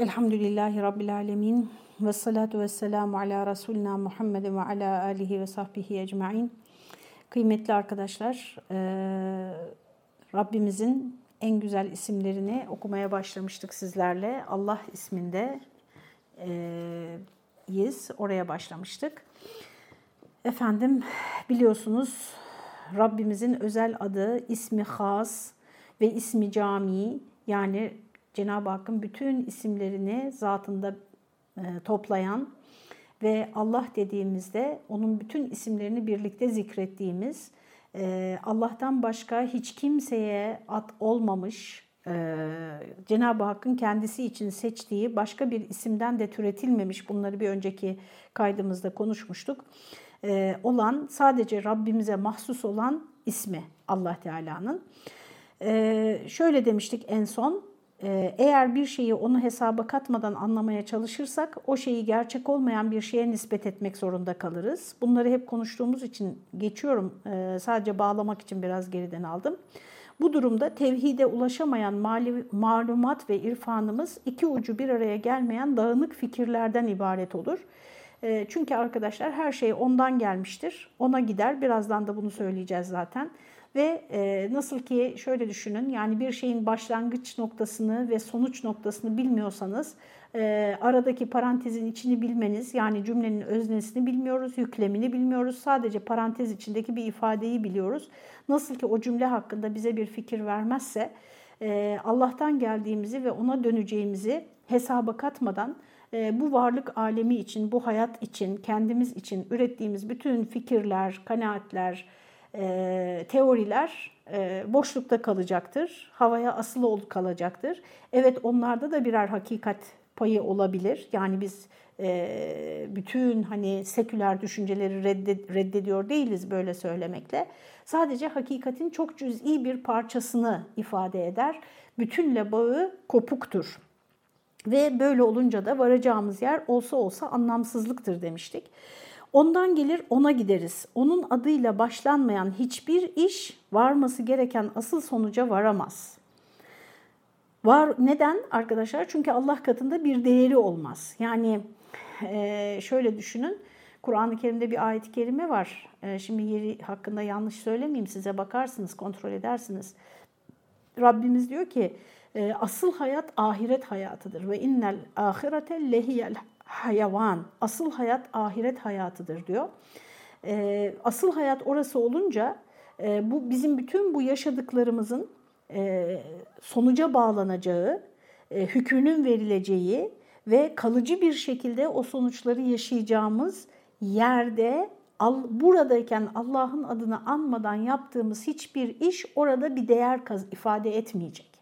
Elhamdülillahi Rabbil Alemin ve salatu ve selamu ala Resulina Muhammed ve ala alihi ve sahbihi ecmain. Kıymetli arkadaşlar, e, Rabbimizin en güzel isimlerini okumaya başlamıştık sizlerle. Allah isminde e, yiz, oraya başlamıştık. Efendim biliyorsunuz Rabbimizin özel adı, ismi has ve ismi cami yani Cenab-ı Hakk'ın bütün isimlerini zatında e, toplayan ve Allah dediğimizde onun bütün isimlerini birlikte zikrettiğimiz e, Allah'tan başka hiç kimseye at olmamış e, Cenab-ı Hakk'ın kendisi için seçtiği başka bir isimden de türetilmemiş bunları bir önceki kaydımızda konuşmuştuk olan sadece Rabbimize mahsus olan ismi Allah Teala'nın. Şöyle demiştik en son eğer bir şeyi onu hesaba katmadan anlamaya çalışırsak o şeyi gerçek olmayan bir şeye nispet etmek zorunda kalırız. Bunları hep konuştuğumuz için geçiyorum. Ee, sadece bağlamak için biraz geriden aldım. Bu durumda tevhide ulaşamayan mali, malumat ve irfanımız iki ucu bir araya gelmeyen dağınık fikirlerden ibaret olur. Ee, çünkü arkadaşlar her şey ondan gelmiştir. Ona gider. Birazdan da bunu söyleyeceğiz zaten. Ve e, nasıl ki şöyle düşünün yani bir şeyin başlangıç noktasını ve sonuç noktasını bilmiyorsanız e, aradaki parantezin içini bilmeniz yani cümlenin öznesini bilmiyoruz, yüklemini bilmiyoruz. Sadece parantez içindeki bir ifadeyi biliyoruz. Nasıl ki o cümle hakkında bize bir fikir vermezse e, Allah'tan geldiğimizi ve ona döneceğimizi hesaba katmadan e, bu varlık alemi için, bu hayat için, kendimiz için ürettiğimiz bütün fikirler, kanaatler, e, teoriler e, boşlukta kalacaktır. Havaya asılı kalacaktır. Evet onlarda da birer hakikat payı olabilir. Yani biz e, bütün hani seküler düşünceleri reddediyor değiliz böyle söylemekle. Sadece hakikatin çok cüz'i bir parçasını ifade eder. Bütünle bağı kopuktur. Ve böyle olunca da varacağımız yer olsa olsa anlamsızlıktır demiştik. Ondan gelir ona gideriz. Onun adıyla başlanmayan hiçbir iş varması gereken asıl sonuca varamaz. Var neden arkadaşlar? Çünkü Allah katında bir değeri olmaz. Yani e, şöyle düşünün. Kur'an-ı Kerim'de bir ayet-i kerime var. E, şimdi yeri hakkında yanlış söylemeyeyim size bakarsınız, kontrol edersiniz. Rabbimiz diyor ki e, asıl hayat ahiret hayatıdır ve innel ahirete lehiyel hayvan, asıl hayat ahiret hayatıdır diyor. E, asıl hayat orası olunca e, bu bizim bütün bu yaşadıklarımızın e, sonuca bağlanacağı, e, hükmünün verileceği ve kalıcı bir şekilde o sonuçları yaşayacağımız yerde buradayken Allah'ın adını anmadan yaptığımız hiçbir iş orada bir değer ifade etmeyecek.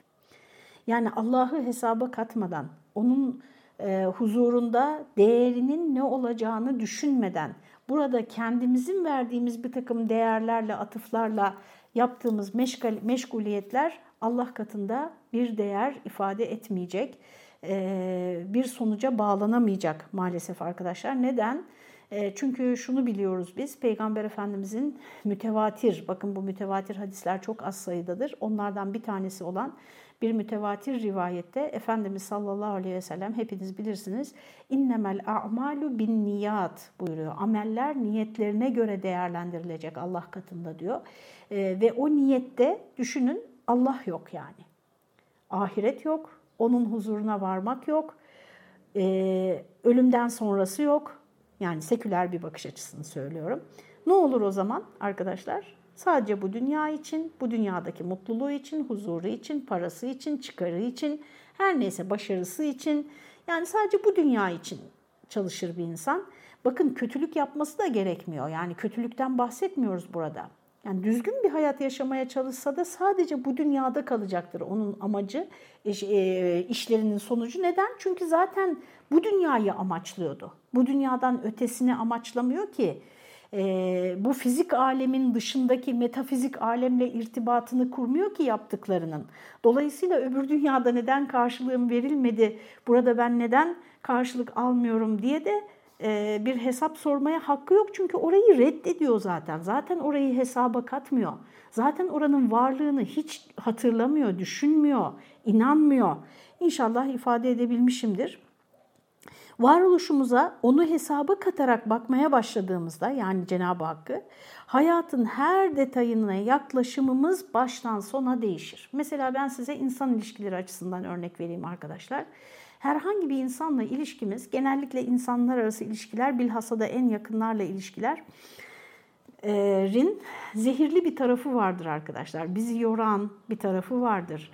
Yani Allah'ı hesaba katmadan, onun e, huzurunda değerinin ne olacağını düşünmeden, burada kendimizin verdiğimiz bir takım değerlerle, atıflarla yaptığımız meşgal, meşguliyetler Allah katında bir değer ifade etmeyecek, e, bir sonuca bağlanamayacak maalesef arkadaşlar. Neden? E, çünkü şunu biliyoruz biz, Peygamber Efendimizin mütevatir, bakın bu mütevatir hadisler çok az sayıdadır. Onlardan bir tanesi olan bir mütevatir rivayette Efendimiz sallallahu aleyhi ve sellem hepiniz bilirsiniz innemel a'malu bin niyat buyuruyor. Ameller niyetlerine göre değerlendirilecek Allah katında diyor. E, ve o niyette düşünün Allah yok yani. Ahiret yok, onun huzuruna varmak yok, e, ölümden sonrası yok. Yani seküler bir bakış açısını söylüyorum. Ne olur o zaman arkadaşlar? Sadece bu dünya için, bu dünyadaki mutluluğu için, huzuru için, parası için, çıkarı için, her neyse başarısı için, yani sadece bu dünya için çalışır bir insan. Bakın kötülük yapması da gerekmiyor. Yani kötülükten bahsetmiyoruz burada. Yani düzgün bir hayat yaşamaya çalışsa da sadece bu dünyada kalacaktır onun amacı, e, e, işlerinin sonucu. Neden? Çünkü zaten bu dünyayı amaçlıyordu. Bu dünyadan ötesini amaçlamıyor ki bu fizik alemin dışındaki metafizik alemle irtibatını kurmuyor ki yaptıklarının. Dolayısıyla öbür dünyada neden karşılığım verilmedi, burada ben neden karşılık almıyorum diye de e, bir hesap sormaya hakkı yok çünkü orayı reddediyor zaten. Zaten orayı hesaba katmıyor. Zaten oranın varlığını hiç hatırlamıyor, düşünmüyor, inanmıyor. İnşallah ifade edebilmişimdir. Varoluşumuza onu hesaba katarak bakmaya başladığımızda yani Cenab-ı Hakk'ı hayatın her detayına yaklaşımımız baştan sona değişir. Mesela ben size insan ilişkileri açısından örnek vereyim arkadaşlar. Herhangi bir insanla ilişkimiz, genellikle insanlar arası ilişkiler, bilhassa da en yakınlarla ilişkiler rin zehirli bir tarafı vardır arkadaşlar. Bizi yoran bir tarafı vardır.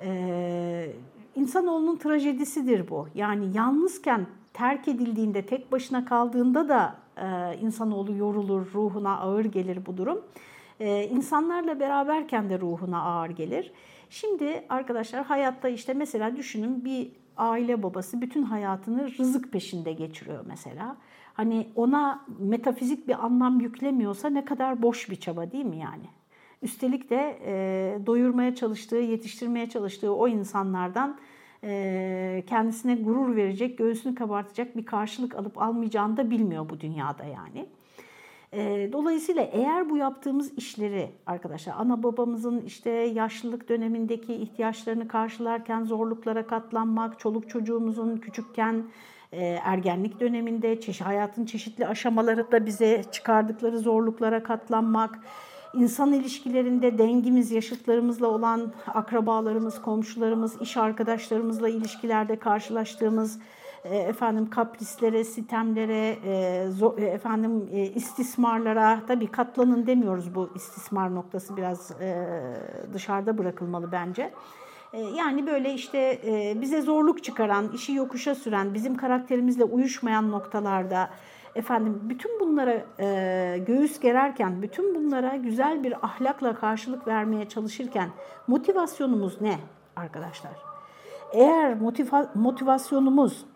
Ee, insanoğlunun trajedisidir bu. Yani yalnızken terk edildiğinde, tek başına kaldığında da e, insanoğlu yorulur, ruhuna ağır gelir bu durum. E, insanlarla beraberken de ruhuna ağır gelir. Şimdi arkadaşlar hayatta işte mesela düşünün bir aile babası bütün hayatını rızık peşinde geçiriyor mesela. Hani ona metafizik bir anlam yüklemiyorsa ne kadar boş bir çaba değil mi yani? Üstelik de e, doyurmaya çalıştığı, yetiştirmeye çalıştığı o insanlardan e, kendisine gurur verecek, göğsünü kabartacak bir karşılık alıp almayacağını da bilmiyor bu dünyada yani. E, dolayısıyla eğer bu yaptığımız işleri arkadaşlar ana babamızın işte yaşlılık dönemindeki ihtiyaçlarını karşılarken zorluklara katlanmak, çoluk çocuğumuzun küçükken e, ergenlik döneminde hayatın çeşitli aşamalarında bize çıkardıkları zorluklara katlanmak, insan ilişkilerinde dengimiz, yaşıtlarımızla olan akrabalarımız, komşularımız, iş arkadaşlarımızla ilişkilerde karşılaştığımız e, efendim kaprislere, sitemlere, e, e, efendim istismarlara tabii katlanın demiyoruz bu istismar noktası biraz dışarıda bırakılmalı bence. Yani böyle işte bize zorluk çıkaran, işi yokuşa süren, bizim karakterimizle uyuşmayan noktalarda efendim bütün bunlara e, göğüs gererken, bütün bunlara güzel bir ahlakla karşılık vermeye çalışırken motivasyonumuz ne arkadaşlar? Eğer motiva motivasyonumuz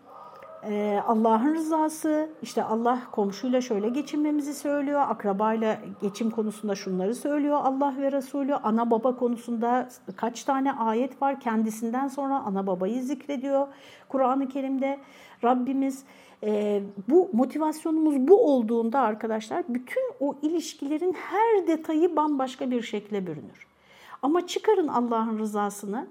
e, Allah'ın rızası, işte Allah komşuyla şöyle geçinmemizi söylüyor, akrabayla geçim konusunda şunları söylüyor Allah ve Resulü, ana baba konusunda kaç tane ayet var kendisinden sonra ana babayı zikrediyor Kur'an-ı Kerim'de Rabbimiz. E, bu motivasyonumuz bu olduğunda arkadaşlar bütün o ilişkilerin her detayı bambaşka bir şekle bürünür. Ama çıkarın Allah'ın rızasını,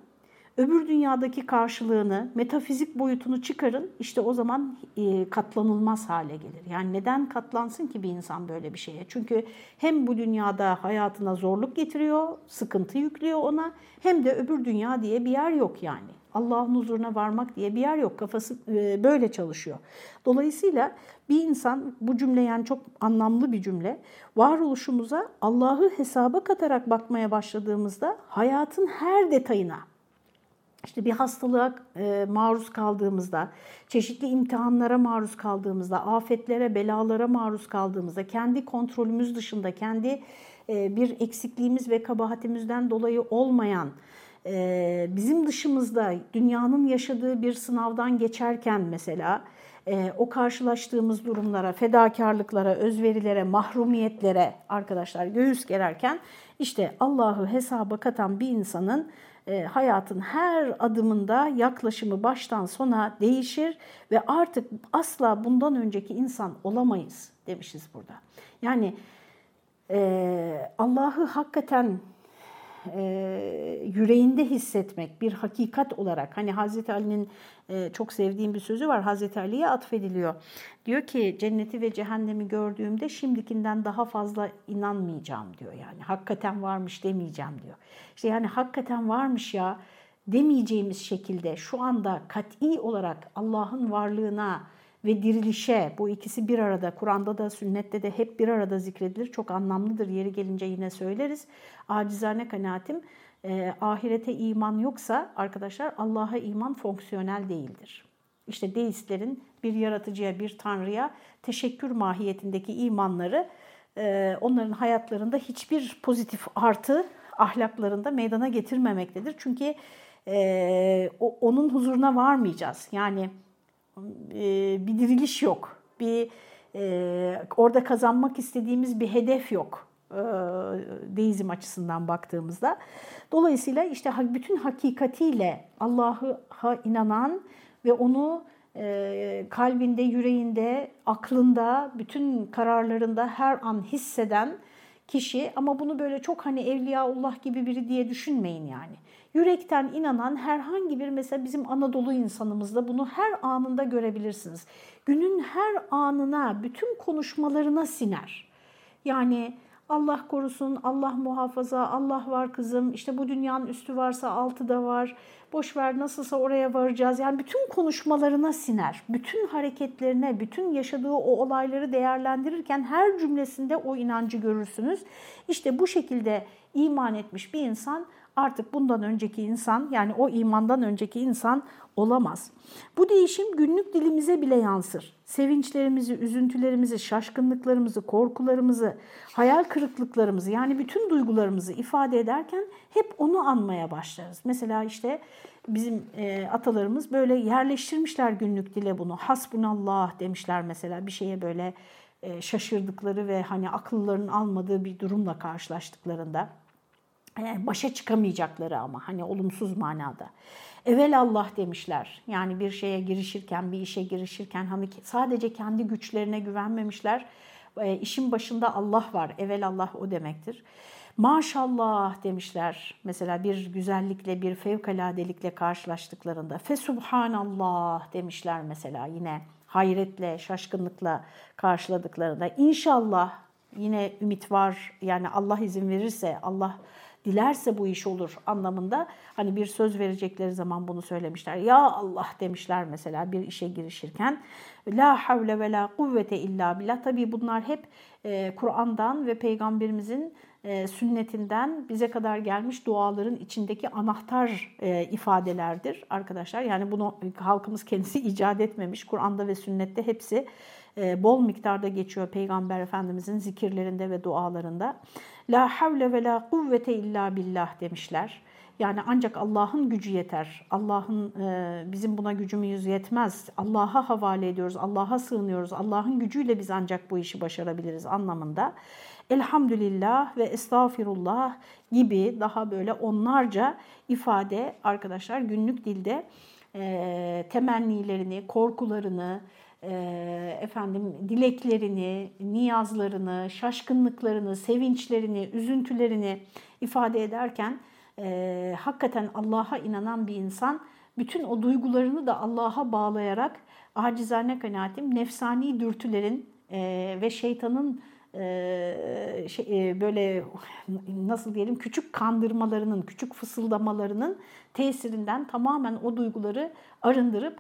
öbür dünyadaki karşılığını, metafizik boyutunu çıkarın, işte o zaman e, katlanılmaz hale gelir. Yani neden katlansın ki bir insan böyle bir şeye? Çünkü hem bu dünyada hayatına zorluk getiriyor, sıkıntı yüklüyor ona, hem de öbür dünya diye bir yer yok yani. Allah'ın huzuruna varmak diye bir yer yok. Kafası e, böyle çalışıyor. Dolayısıyla bir insan bu cümle yani çok anlamlı bir cümle. Varoluşumuza Allah'ı hesaba katarak bakmaya başladığımızda hayatın her detayına işte bir hastalığa e, maruz kaldığımızda, çeşitli imtihanlara maruz kaldığımızda, afetlere, belalara maruz kaldığımızda, kendi kontrolümüz dışında, kendi e, bir eksikliğimiz ve kabahatimizden dolayı olmayan bizim dışımızda dünyanın yaşadığı bir sınavdan geçerken mesela o karşılaştığımız durumlara, fedakarlıklara, özverilere, mahrumiyetlere arkadaşlar göğüs gererken işte Allah'ı hesaba katan bir insanın hayatın her adımında yaklaşımı baştan sona değişir ve artık asla bundan önceki insan olamayız demişiz burada. Yani Allah'ı hakikaten e, yüreğinde hissetmek bir hakikat olarak hani Hazreti Ali'nin e, çok sevdiğim bir sözü var Hazreti Ali'ye atfediliyor. Diyor ki cenneti ve cehennemi gördüğümde şimdikinden daha fazla inanmayacağım diyor yani hakikaten varmış demeyeceğim diyor. İşte yani hakikaten varmış ya demeyeceğimiz şekilde şu anda kat'i olarak Allah'ın varlığına ve dirilişe bu ikisi bir arada Kur'an'da da sünnette de hep bir arada zikredilir. Çok anlamlıdır yeri gelince yine söyleriz. Acizane kanaatim e, ahirete iman yoksa arkadaşlar Allah'a iman fonksiyonel değildir. İşte deistlerin bir yaratıcıya, bir tanrıya teşekkür mahiyetindeki imanları e, onların hayatlarında hiçbir pozitif artı ahlaklarında meydana getirmemektedir. Çünkü e, o, onun huzuruna varmayacağız. Yani e, bir diriliş yok. Bir e, orada kazanmak istediğimiz bir hedef yok e, deizm açısından baktığımızda. Dolayısıyla işte bütün hakikatiyle Allah'a inanan ve onu e, kalbinde, yüreğinde, aklında, bütün kararlarında her an hisseden kişi ama bunu böyle çok hani Evliyaullah gibi biri diye düşünmeyin yani. Yürekten inanan herhangi bir mesela bizim Anadolu insanımızda bunu her anında görebilirsiniz. Günün her anına, bütün konuşmalarına siner. Yani Allah korusun, Allah muhafaza, Allah var kızım, işte bu dünyanın üstü varsa altı da var, boş ver nasılsa oraya varacağız. Yani bütün konuşmalarına siner, bütün hareketlerine, bütün yaşadığı o olayları değerlendirirken her cümlesinde o inancı görürsünüz. İşte bu şekilde iman etmiş bir insan artık bundan önceki insan yani o imandan önceki insan olamaz. Bu değişim günlük dilimize bile yansır. Sevinçlerimizi, üzüntülerimizi, şaşkınlıklarımızı, korkularımızı, hayal kırıklıklarımızı yani bütün duygularımızı ifade ederken hep onu anmaya başlarız. Mesela işte bizim e, atalarımız böyle yerleştirmişler günlük dile bunu. Hasbunallah demişler mesela bir şeye böyle e, şaşırdıkları ve hani akıllarının almadığı bir durumla karşılaştıklarında başa çıkamayacakları ama hani olumsuz manada. Evel Allah demişler. Yani bir şeye girişirken, bir işe girişirken hani sadece kendi güçlerine güvenmemişler. E, işin başında Allah var. Evel Allah o demektir. Maşallah demişler. Mesela bir güzellikle, bir fevkaladelikle karşılaştıklarında. Fesubhanallah demişler mesela yine hayretle, şaşkınlıkla karşıladıklarında. İnşallah yine ümit var. Yani Allah izin verirse, Allah dilerse bu iş olur anlamında hani bir söz verecekleri zaman bunu söylemişler. Ya Allah demişler mesela bir işe girişirken. La havle ve la kuvvete illa billah. Tabii bunlar hep e, Kur'an'dan ve Peygamberimizin e, sünnetinden bize kadar gelmiş duaların içindeki anahtar e, ifadelerdir arkadaşlar. Yani bunu halkımız kendisi icat etmemiş. Kur'an'da ve sünnette hepsi bol miktarda geçiyor Peygamber Efendimizin zikirlerinde ve dualarında. La havle ve la kuvvete illa billah demişler. Yani ancak Allah'ın gücü yeter. Allah'ın e, bizim buna gücümüz yetmez. Allah'a havale ediyoruz, Allah'a sığınıyoruz. Allah'ın gücüyle biz ancak bu işi başarabiliriz anlamında. Elhamdülillah ve estağfirullah gibi daha böyle onlarca ifade arkadaşlar günlük dilde e, temennilerini, korkularını, efendim dileklerini, niyazlarını, şaşkınlıklarını, sevinçlerini, üzüntülerini ifade ederken e, hakikaten Allah'a inanan bir insan bütün o duygularını da Allah'a bağlayarak acizane kanaatim nefsani dürtülerin e, ve şeytanın e, şey, e, böyle nasıl diyelim küçük kandırmalarının, küçük fısıldamalarının tesirinden tamamen o duyguları arındırıp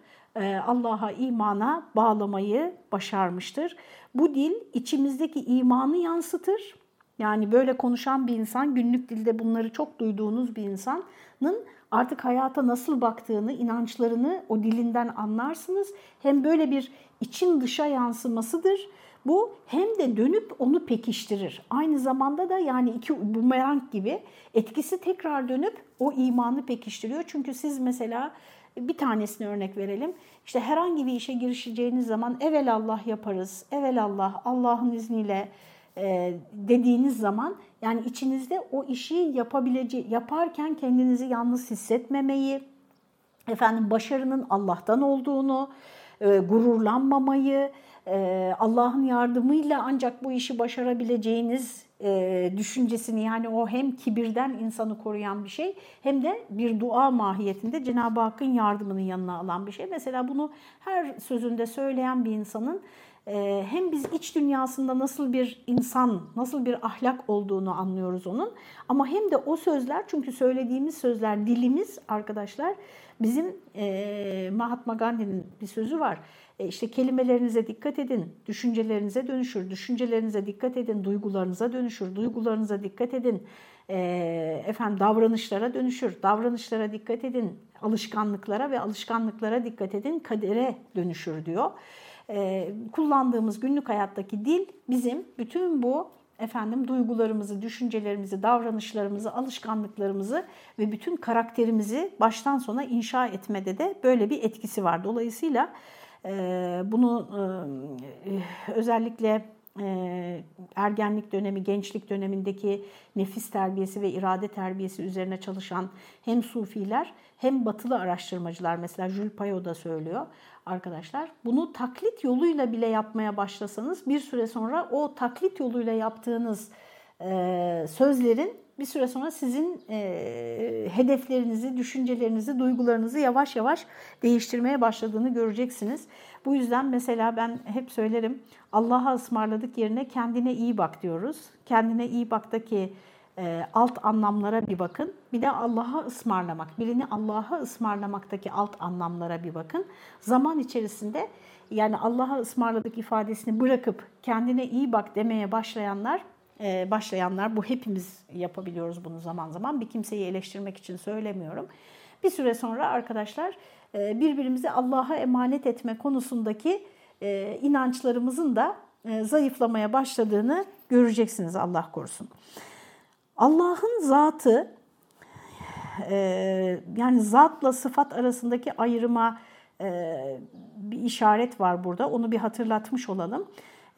Allah'a imana bağlamayı başarmıştır. Bu dil içimizdeki imanı yansıtır. Yani böyle konuşan bir insan, günlük dilde bunları çok duyduğunuz bir insanın artık hayata nasıl baktığını, inançlarını o dilinden anlarsınız. Hem böyle bir için dışa yansımasıdır. Bu hem de dönüp onu pekiştirir. Aynı zamanda da yani iki bumerang gibi etkisi tekrar dönüp o imanı pekiştiriyor. Çünkü siz mesela bir tanesini örnek verelim. İşte herhangi bir işe girişeceğiniz zaman evvel Allah yaparız, evvel Allah, Allah'ın izniyle e, dediğiniz zaman yani içinizde o işi yapabileceği, yaparken kendinizi yalnız hissetmemeyi, efendim başarının Allah'tan olduğunu, e, gururlanmamayı, e, Allah'ın yardımıyla ancak bu işi başarabileceğiniz e, düşüncesini yani o hem kibirden insanı koruyan bir şey hem de bir dua mahiyetinde Cenab-ı Hakk'ın yardımını yanına alan bir şey. Mesela bunu her sözünde söyleyen bir insanın e, hem biz iç dünyasında nasıl bir insan, nasıl bir ahlak olduğunu anlıyoruz onun ama hem de o sözler çünkü söylediğimiz sözler dilimiz arkadaşlar bizim e, Mahatma Gandhi'nin bir sözü var e işte kelimelerinize dikkat edin, düşüncelerinize dönüşür, düşüncelerinize dikkat edin, duygularınıza dönüşür, duygularınıza dikkat edin, e, efendim davranışlara dönüşür, davranışlara dikkat edin, alışkanlıklara ve alışkanlıklara dikkat edin, kadere dönüşür diyor. E, kullandığımız günlük hayattaki dil bizim bütün bu efendim duygularımızı, düşüncelerimizi, davranışlarımızı, alışkanlıklarımızı ve bütün karakterimizi baştan sona inşa etmede de böyle bir etkisi var. Dolayısıyla bunu özellikle e, ergenlik dönemi, gençlik dönemindeki nefis terbiyesi ve irade terbiyesi üzerine çalışan hem sufiler hem batılı araştırmacılar mesela Jules Payot da söylüyor arkadaşlar. Bunu taklit yoluyla bile yapmaya başlasanız bir süre sonra o taklit yoluyla yaptığınız e, sözlerin bir süre sonra sizin e, hedeflerinizi, düşüncelerinizi, duygularınızı yavaş yavaş değiştirmeye başladığını göreceksiniz. Bu yüzden mesela ben hep söylerim Allah'a ısmarladık yerine kendine iyi bak diyoruz. Kendine iyi baktaki e, alt anlamlara bir bakın. Bir de Allah'a ısmarlamak, birini Allah'a ısmarlamaktaki alt anlamlara bir bakın. Zaman içerisinde yani Allah'a ısmarladık ifadesini bırakıp kendine iyi bak demeye başlayanlar başlayanlar bu hepimiz yapabiliyoruz bunu zaman zaman. Bir kimseyi eleştirmek için söylemiyorum. Bir süre sonra arkadaşlar e, birbirimizi Allah'a emanet etme konusundaki e, inançlarımızın da zayıflamaya başladığını göreceksiniz Allah korusun. Allah'ın zatı yani zatla sıfat arasındaki ayrıma bir işaret var burada. Onu bir hatırlatmış olalım.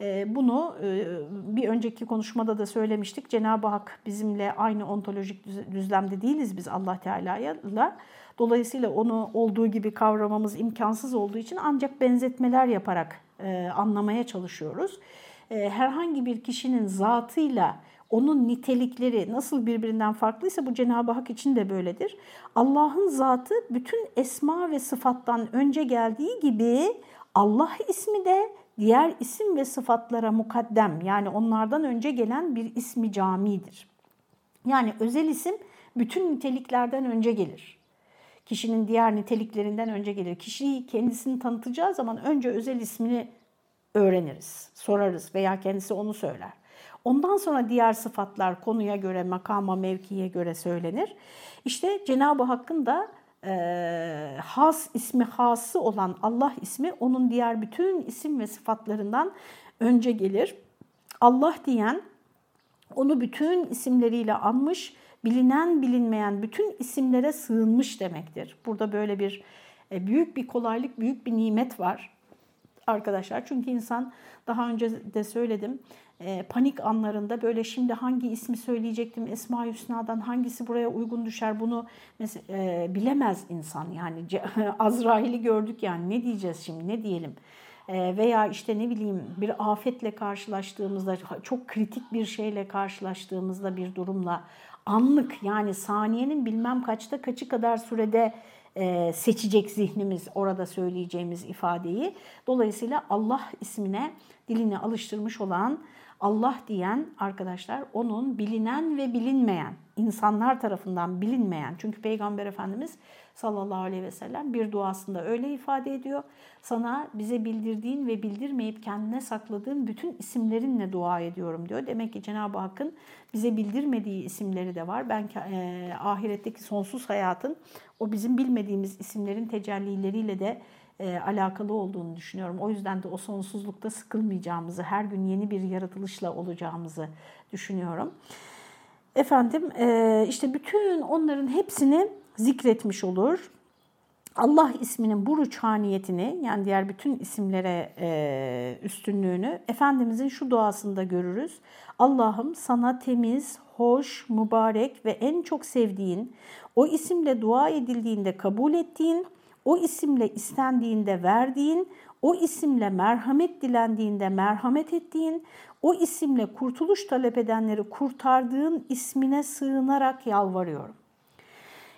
Ee, bunu e, bir önceki konuşmada da söylemiştik. Cenab-ı Hak bizimle aynı ontolojik düzlemde değiliz biz Allah Teala'yla. Dolayısıyla onu olduğu gibi kavramamız imkansız olduğu için ancak benzetmeler yaparak e, anlamaya çalışıyoruz. E, herhangi bir kişinin zatıyla onun nitelikleri nasıl birbirinden farklıysa bu Cenab-ı Hak için de böyledir. Allah'ın zatı bütün esma ve sıfattan önce geldiği gibi Allah ismi de diğer isim ve sıfatlara mukaddem yani onlardan önce gelen bir ismi camidir. Yani özel isim bütün niteliklerden önce gelir. Kişinin diğer niteliklerinden önce gelir. Kişiyi kendisini tanıtacağı zaman önce özel ismini öğreniriz, sorarız veya kendisi onu söyler. Ondan sonra diğer sıfatlar konuya göre, makama, mevkiye göre söylenir. İşte Cenab-ı Hakk'ın da e, has ismi hası olan Allah ismi onun diğer bütün isim ve sıfatlarından önce gelir. Allah diyen onu bütün isimleriyle anmış, bilinen bilinmeyen bütün isimlere sığınmış demektir. Burada böyle bir e, büyük bir kolaylık, büyük bir nimet var arkadaşlar. Çünkü insan daha önce de söyledim e, panik anlarında böyle şimdi hangi ismi söyleyecektim Esma Hüsna'dan hangisi buraya uygun düşer bunu mesela, e, bilemez insan yani Azrail'i gördük yani ne diyeceğiz şimdi ne diyelim e, veya işte ne bileyim bir afetle karşılaştığımızda çok kritik bir şeyle karşılaştığımızda bir durumla anlık yani saniyenin bilmem kaçta kaçı kadar sürede e, seçecek zihnimiz orada söyleyeceğimiz ifadeyi. Dolayısıyla Allah ismine dilini alıştırmış olan Allah diyen arkadaşlar onun bilinen ve bilinmeyen, insanlar tarafından bilinmeyen. Çünkü Peygamber Efendimiz sallallahu aleyhi ve sellem bir duasında öyle ifade ediyor. Sana bize bildirdiğin ve bildirmeyip kendine sakladığın bütün isimlerinle dua ediyorum diyor. Demek ki Cenab-ı Hakk'ın bize bildirmediği isimleri de var. Ben e, ahiretteki sonsuz hayatın o bizim bilmediğimiz isimlerin tecellileriyle de e, alakalı olduğunu düşünüyorum. O yüzden de o sonsuzlukta sıkılmayacağımızı, her gün yeni bir yaratılışla olacağımızı düşünüyorum. Efendim e, işte bütün onların hepsini zikretmiş olur. Allah isminin bu rüçhaniyetini yani diğer bütün isimlere e, üstünlüğünü Efendimizin şu duasında görürüz. Allah'ım sana temiz, hoş, mübarek ve en çok sevdiğin, o isimle dua edildiğinde kabul ettiğin, o isimle istendiğinde verdiğin, o isimle merhamet dilendiğinde merhamet ettiğin, o isimle kurtuluş talep edenleri kurtardığın ismine sığınarak yalvarıyorum.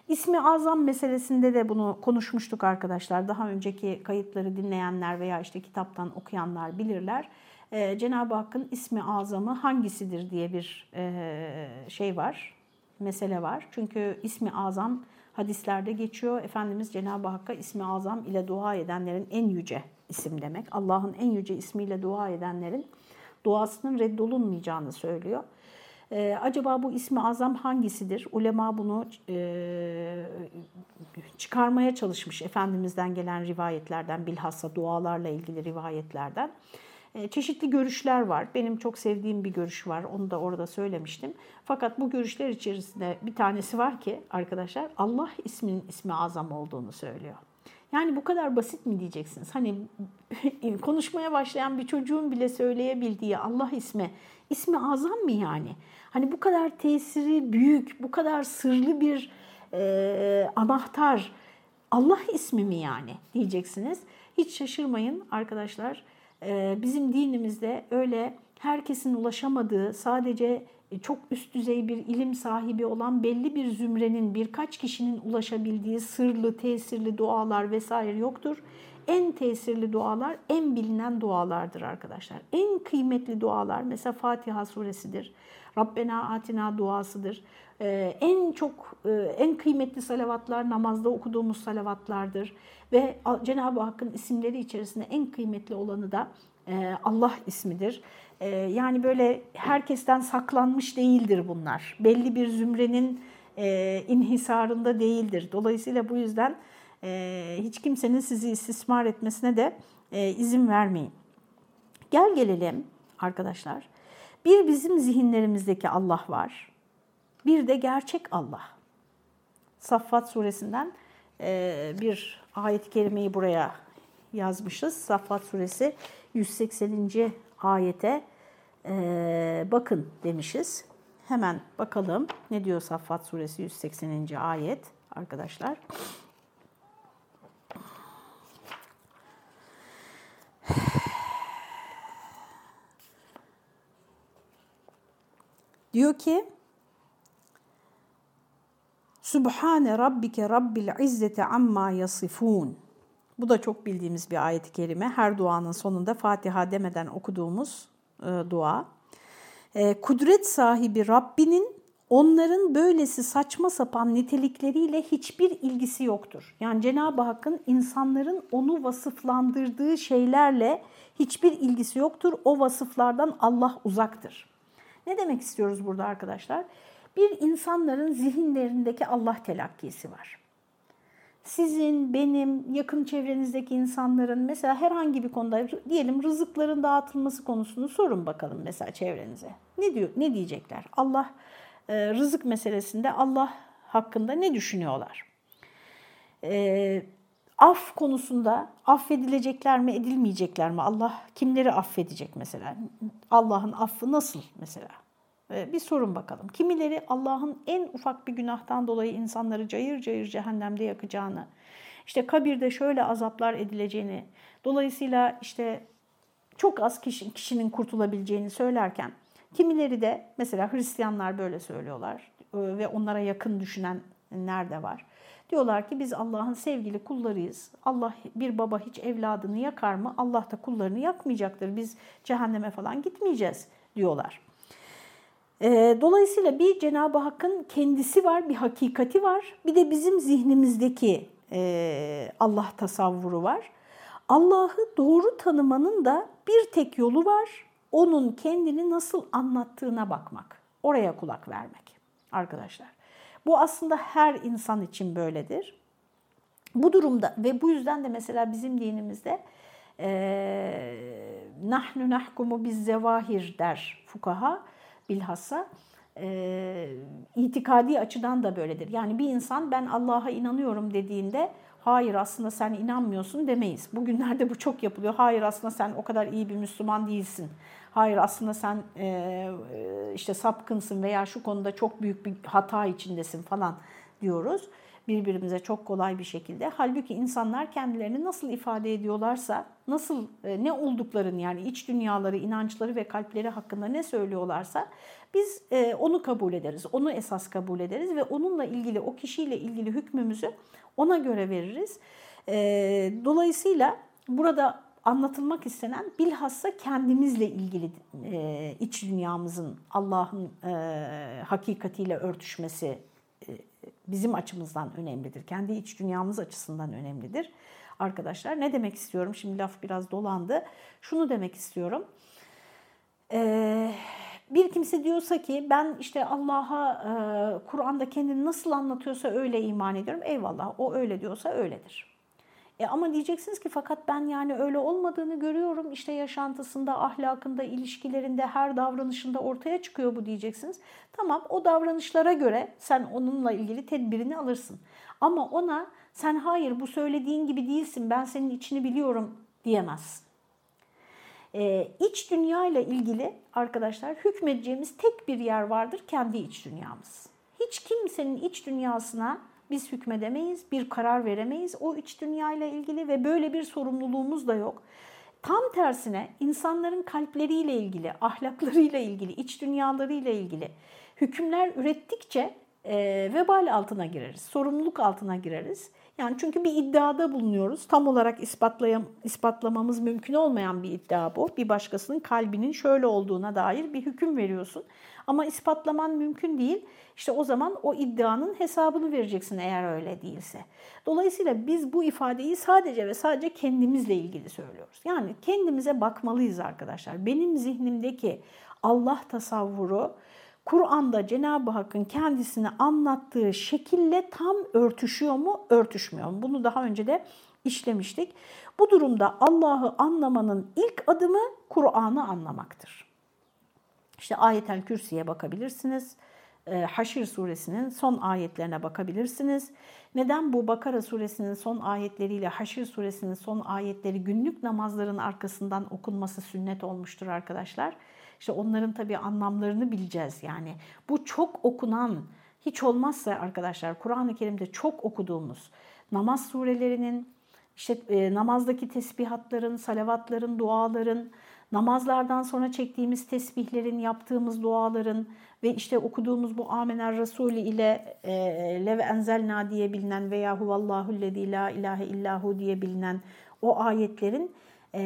İsmi azam meselesinde de bunu konuşmuştuk arkadaşlar. Daha önceki kayıtları dinleyenler veya işte kitaptan okuyanlar bilirler. Ee, Cenab-ı Hakk'ın ismi azamı hangisidir diye bir e, şey var, mesele var. Çünkü ismi azam hadislerde geçiyor. Efendimiz Cenab-ı Hakk'a ismi azam ile dua edenlerin en yüce isim demek. Allah'ın en yüce ismiyle dua edenlerin duasının reddolunmayacağını söylüyor. Ee, acaba bu ismi azam hangisidir? Ulema bunu e, çıkarmaya çalışmış Efendimiz'den gelen rivayetlerden, bilhassa dualarla ilgili rivayetlerden. E, çeşitli görüşler var. Benim çok sevdiğim bir görüş var. Onu da orada söylemiştim. Fakat bu görüşler içerisinde bir tanesi var ki arkadaşlar Allah isminin ismi azam olduğunu söylüyor. Yani bu kadar basit mi diyeceksiniz? Hani konuşmaya başlayan bir çocuğun bile söyleyebildiği Allah ismi, ismi azam mı yani? Hani bu kadar tesiri büyük, bu kadar sırlı bir e, anahtar Allah ismi mi yani diyeceksiniz. Hiç şaşırmayın arkadaşlar. E, bizim dinimizde öyle herkesin ulaşamadığı sadece çok üst düzey bir ilim sahibi olan belli bir zümrenin birkaç kişinin ulaşabildiği sırlı, tesirli dualar vesaire yoktur. En tesirli dualar en bilinen dualardır arkadaşlar. En kıymetli dualar mesela Fatiha suresidir. Rabbena atina duasıdır. Ee, en çok e, en kıymetli salavatlar namazda okuduğumuz salavatlardır ve Cenab-ı Hakk'ın isimleri içerisinde en kıymetli olanı da e, Allah ismidir. E, yani böyle herkesten saklanmış değildir bunlar. Belli bir zümrenin inhisarında değildir. Dolayısıyla bu yüzden hiç kimsenin sizi istismar etmesine de izin vermeyin. Gel gelelim arkadaşlar. Bir bizim zihinlerimizdeki Allah var. Bir de gerçek Allah. Saffat suresinden bir ayet-i kerimeyi buraya yazmışız. Saffat suresi 180. ayete bakın demişiz. Hemen bakalım ne diyor Saffat suresi 180. ayet arkadaşlar. Diyor ki Sübhane rabbike rabbil izzeti amma yasifun. Bu da çok bildiğimiz bir ayet-i kerime. Her duanın sonunda Fatiha demeden okuduğumuz e, dua. E, kudret sahibi Rabbinin onların böylesi saçma sapan nitelikleriyle hiçbir ilgisi yoktur. Yani Cenab-ı Hakk'ın insanların onu vasıflandırdığı şeylerle hiçbir ilgisi yoktur. O vasıflardan Allah uzaktır. Ne demek istiyoruz burada arkadaşlar? Bir insanların zihinlerindeki Allah telakkisi var. Sizin, benim, yakın çevrenizdeki insanların mesela herhangi bir konuda diyelim rızıkların dağıtılması konusunu sorun bakalım mesela çevrenize. Ne diyor? Ne diyecekler? Allah e, rızık meselesinde Allah hakkında ne düşünüyorlar? E, af konusunda affedilecekler mi, edilmeyecekler mi? Allah kimleri affedecek mesela? Allah'ın affı nasıl mesela? Ee, bir sorun bakalım. Kimileri Allah'ın en ufak bir günahtan dolayı insanları cayır cayır cehennemde yakacağını, işte kabirde şöyle azaplar edileceğini, dolayısıyla işte çok az kişi, kişinin kurtulabileceğini söylerken, kimileri de mesela Hristiyanlar böyle söylüyorlar e, ve onlara yakın düşünenler de var. Diyorlar ki biz Allah'ın sevgili kullarıyız. Allah bir baba hiç evladını yakar mı? Allah da kullarını yakmayacaktır. Biz cehenneme falan gitmeyeceğiz diyorlar. Ee, dolayısıyla bir Cenab-ı Hakk'ın kendisi var, bir hakikati var. Bir de bizim zihnimizdeki e, Allah tasavvuru var. Allah'ı doğru tanımanın da bir tek yolu var. Onun kendini nasıl anlattığına bakmak. Oraya kulak vermek arkadaşlar. Bu aslında her insan için böyledir. Bu durumda ve bu yüzden de mesela bizim dinimizde nahnu nahkumu biz zevahir der fukaha bilhassa e, itikadi açıdan da böyledir. Yani bir insan ben Allah'a inanıyorum dediğinde hayır aslında sen inanmıyorsun demeyiz. Bugünlerde bu çok yapılıyor. Hayır aslında sen o kadar iyi bir Müslüman değilsin. Hayır aslında sen e, işte sapkınsın veya şu konuda çok büyük bir hata içindesin falan diyoruz birbirimize çok kolay bir şekilde. Halbuki insanlar kendilerini nasıl ifade ediyorlarsa, nasıl e, ne olduklarını yani iç dünyaları, inançları ve kalpleri hakkında ne söylüyorlarsa biz e, onu kabul ederiz. Onu esas kabul ederiz ve onunla ilgili, o kişiyle ilgili hükmümüzü ona göre veririz. E, dolayısıyla burada anlatılmak istenen bilhassa kendimizle ilgili iç dünyamızın Allah'ın hakikatiyle örtüşmesi bizim açımızdan önemlidir. Kendi iç dünyamız açısından önemlidir. Arkadaşlar ne demek istiyorum? Şimdi laf biraz dolandı. Şunu demek istiyorum. Ee, bir kimse diyorsa ki ben işte Allah'a e, Kur'an'da kendini nasıl anlatıyorsa öyle iman ediyorum. Eyvallah o öyle diyorsa öyledir. E ama diyeceksiniz ki fakat ben yani öyle olmadığını görüyorum. İşte yaşantısında, ahlakında, ilişkilerinde, her davranışında ortaya çıkıyor bu diyeceksiniz. Tamam o davranışlara göre sen onunla ilgili tedbirini alırsın. Ama ona sen hayır bu söylediğin gibi değilsin ben senin içini biliyorum diyemezsin. Ee, iç dünya ile ilgili arkadaşlar hükmedeceğimiz tek bir yer vardır kendi iç dünyamız. Hiç kimsenin iç dünyasına biz hükmedemeyiz, bir karar veremeyiz o iç dünya ile ilgili ve böyle bir sorumluluğumuz da yok. Tam tersine insanların kalpleriyle ilgili, ahlaklarıyla ilgili, iç dünyalarıyla ilgili hükümler ürettikçe e, vebal altına gireriz, sorumluluk altına gireriz. Yani çünkü bir iddiada bulunuyoruz. Tam olarak ispatlayam ispatlamamız mümkün olmayan bir iddia bu. Bir başkasının kalbinin şöyle olduğuna dair bir hüküm veriyorsun. Ama ispatlaman mümkün değil. İşte o zaman o iddianın hesabını vereceksin eğer öyle değilse. Dolayısıyla biz bu ifadeyi sadece ve sadece kendimizle ilgili söylüyoruz. Yani kendimize bakmalıyız arkadaşlar. Benim zihnimdeki Allah tasavvuru Kur'an'da Cenab-ı Hakk'ın kendisini anlattığı şekille tam örtüşüyor mu, örtüşmüyor mu? Bunu daha önce de işlemiştik. Bu durumda Allah'ı anlamanın ilk adımı Kur'an'ı anlamaktır. İşte ayetel kürsüye bakabilirsiniz. Ee, Haşir suresinin son ayetlerine bakabilirsiniz. Neden bu Bakara suresinin son ayetleriyle Haşir suresinin son ayetleri günlük namazların arkasından okunması sünnet olmuştur arkadaşlar? İşte onların tabii anlamlarını bileceğiz yani. Bu çok okunan, hiç olmazsa arkadaşlar Kur'an-ı Kerim'de çok okuduğumuz namaz surelerinin, işte e, namazdaki tesbihatların, salavatların, duaların, namazlardan sonra çektiğimiz tesbihlerin, yaptığımız duaların ve işte okuduğumuz bu Amener Resulü ile e, Lev Enzelna diye bilinen veya Huvallahu lezi la ilahe illahu diye bilinen o ayetlerin e,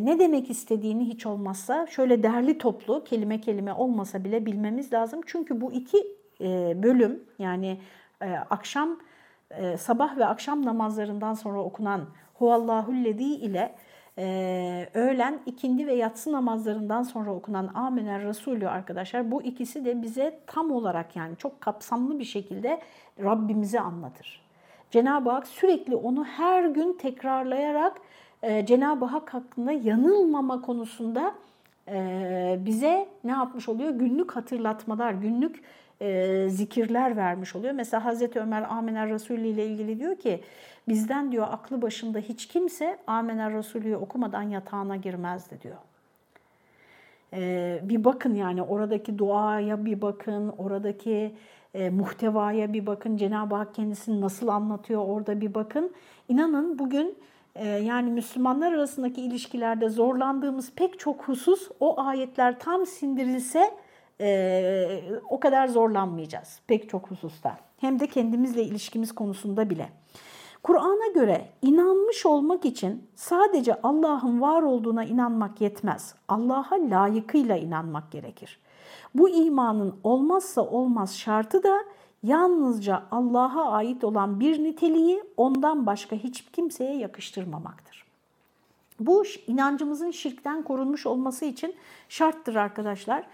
ne demek istediğini hiç olmazsa şöyle derli toplu kelime kelime olmasa bile bilmemiz lazım. Çünkü bu iki e, bölüm yani e, akşam e, sabah ve akşam namazlarından sonra okunan Huvallahullezi ile ee, öğlen, ikindi ve yatsı namazlarından sonra okunan Amener Resulü arkadaşlar bu ikisi de bize tam olarak yani çok kapsamlı bir şekilde Rabbimizi anlatır. Cenab-ı Hak sürekli onu her gün tekrarlayarak e, Cenab-ı Hak hakkında yanılmama konusunda e, bize ne yapmış oluyor? Günlük hatırlatmalar, günlük e, zikirler vermiş oluyor. Mesela Hazreti Ömer Amener Resulü ile ilgili diyor ki bizden diyor aklı başında hiç kimse Amener Resulü'yü okumadan yatağına girmezdi diyor. E, bir bakın yani oradaki duaya bir bakın, oradaki e, muhtevaya bir bakın, Cenab-ı Hak kendisini nasıl anlatıyor orada bir bakın. İnanın bugün e, yani Müslümanlar arasındaki ilişkilerde zorlandığımız pek çok husus o ayetler tam sindirilse e, o kadar zorlanmayacağız pek çok hususta. Hem de kendimizle ilişkimiz konusunda bile. Kur'an'a göre inanmış olmak için sadece Allah'ın var olduğuna inanmak yetmez. Allah'a layıkıyla inanmak gerekir. Bu imanın olmazsa olmaz şartı da yalnızca Allah'a ait olan bir niteliği ondan başka hiç kimseye yakıştırmamaktır. Bu inancımızın şirkten korunmuş olması için şarttır arkadaşlar.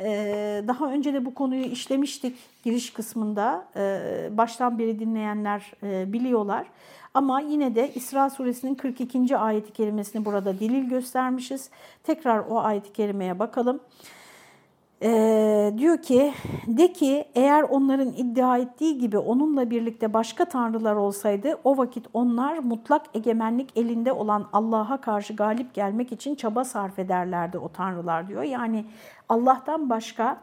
Ee, daha önce de bu konuyu işlemiştik giriş kısmında. Ee, baştan beri dinleyenler e, biliyorlar. Ama yine de İsra suresinin 42. ayeti kerimesini burada delil göstermişiz. Tekrar o ayeti kerimeye bakalım. Ee, diyor ki, de ki eğer onların iddia ettiği gibi onunla birlikte başka tanrılar olsaydı o vakit onlar mutlak egemenlik elinde olan Allah'a karşı galip gelmek için çaba sarf ederlerdi o tanrılar diyor. Yani Allah'tan başka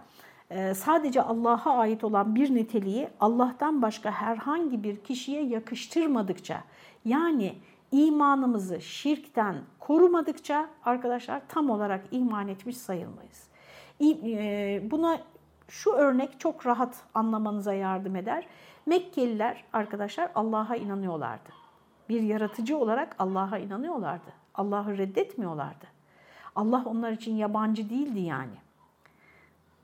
e, sadece Allah'a ait olan bir niteliği Allah'tan başka herhangi bir kişiye yakıştırmadıkça yani imanımızı şirkten korumadıkça arkadaşlar tam olarak iman etmiş sayılmayız. E, buna şu örnek çok rahat anlamanıza yardım eder. Mekkeliler arkadaşlar Allah'a inanıyorlardı. Bir yaratıcı olarak Allah'a inanıyorlardı. Allah'ı reddetmiyorlardı. Allah onlar için yabancı değildi yani.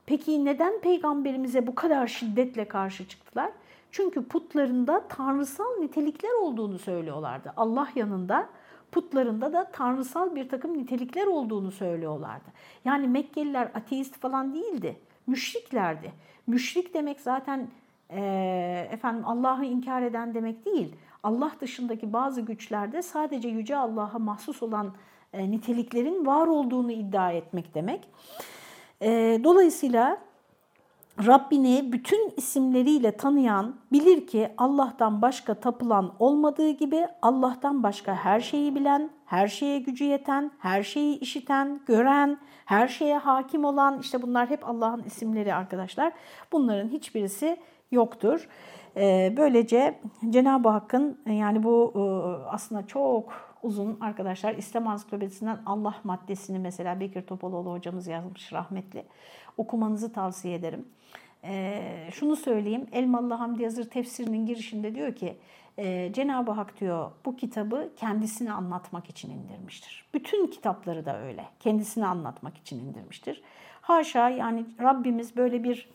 Peki neden peygamberimize bu kadar şiddetle karşı çıktılar? Çünkü putlarında tanrısal nitelikler olduğunu söylüyorlardı. Allah yanında putlarında da tanrısal bir takım nitelikler olduğunu söylüyorlardı. Yani Mekkeliler ateist falan değildi, müşriklerdi. Müşrik demek zaten e, efendim Allah'ı inkar eden demek değil. Allah dışındaki bazı güçlerde sadece yüce Allah'a mahsus olan e, niteliklerin var olduğunu iddia etmek demek. E, dolayısıyla Rabbini bütün isimleriyle tanıyan bilir ki Allah'tan başka tapılan olmadığı gibi Allah'tan başka her şeyi bilen, her şeye gücü yeten, her şeyi işiten, gören, her şeye hakim olan işte bunlar hep Allah'ın isimleri arkadaşlar. Bunların hiçbirisi yoktur. Ee, böylece Cenab-ı Hakk'ın yani bu e, aslında çok uzun arkadaşlar İslam Ansiklopedisinden Allah maddesini mesela Bekir Topaloğlu hocamız yazmış rahmetli. Okumanızı tavsiye ederim. Ee, şunu söyleyeyim Elmalı Hamdi Yazır tefsirinin girişinde diyor ki e, Cenab-ı Hak diyor bu kitabı kendisini anlatmak için indirmiştir. Bütün kitapları da öyle kendisini anlatmak için indirmiştir. Haşa yani Rabbimiz böyle bir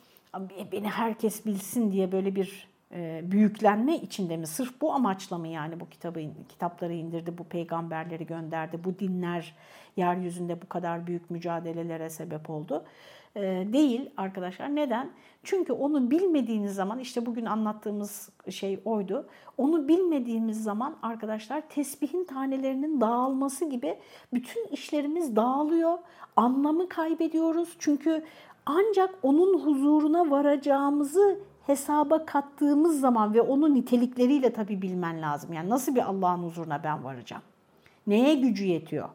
beni herkes bilsin diye böyle bir büyüklenme içinde mi? Sırf bu amaçla mı yani bu kitabı kitapları indirdi, bu peygamberleri gönderdi, bu dinler yeryüzünde bu kadar büyük mücadelelere sebep oldu? E, değil arkadaşlar. Neden? Çünkü onu bilmediğiniz zaman işte bugün anlattığımız şey oydu. Onu bilmediğimiz zaman arkadaşlar tesbihin tanelerinin dağılması gibi bütün işlerimiz dağılıyor. Anlamı kaybediyoruz. Çünkü ancak onun huzuruna varacağımızı hesaba kattığımız zaman ve onun nitelikleriyle tabii bilmen lazım. Yani nasıl bir Allah'ın huzuruna ben varacağım? Neye gücü yetiyor?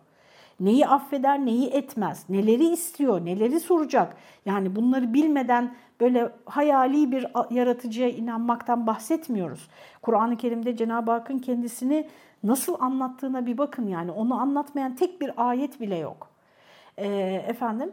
Neyi affeder, neyi etmez? Neleri istiyor, neleri soracak? Yani bunları bilmeden böyle hayali bir yaratıcıya inanmaktan bahsetmiyoruz. Kur'an-ı Kerim'de Cenab-ı Hakk'ın kendisini nasıl anlattığına bir bakın yani. Onu anlatmayan tek bir ayet bile yok. Ee, efendim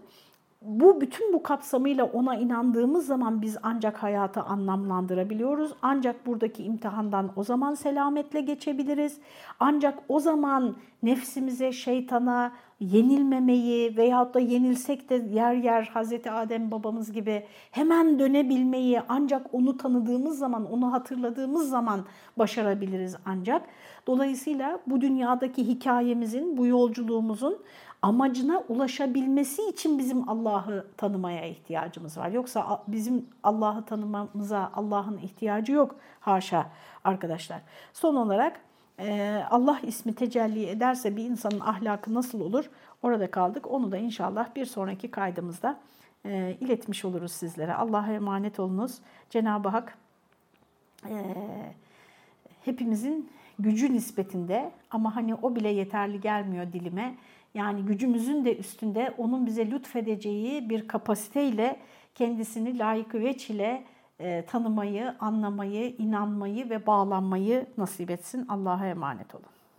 bu bütün bu kapsamıyla ona inandığımız zaman biz ancak hayatı anlamlandırabiliyoruz. Ancak buradaki imtihandan o zaman selametle geçebiliriz. Ancak o zaman nefsimize, şeytana yenilmemeyi veyahut da yenilsek de yer yer Hazreti Adem babamız gibi hemen dönebilmeyi ancak onu tanıdığımız zaman, onu hatırladığımız zaman başarabiliriz ancak. Dolayısıyla bu dünyadaki hikayemizin, bu yolculuğumuzun amacına ulaşabilmesi için bizim Allah'ı tanımaya ihtiyacımız var. Yoksa bizim Allah'ı tanımamıza Allah'ın ihtiyacı yok haşa arkadaşlar. Son olarak e, Allah ismi tecelli ederse bir insanın ahlakı nasıl olur? Orada kaldık. Onu da inşallah bir sonraki kaydımızda e, iletmiş oluruz sizlere. Allah'a emanet olunuz. Cenab-ı Hak e, hepimizin gücü nispetinde ama hani o bile yeterli gelmiyor dilime yani gücümüzün de üstünde onun bize lütfedeceği bir kapasiteyle kendisini layık veç ile e, tanımayı, anlamayı, inanmayı ve bağlanmayı nasip etsin. Allah'a emanet olun.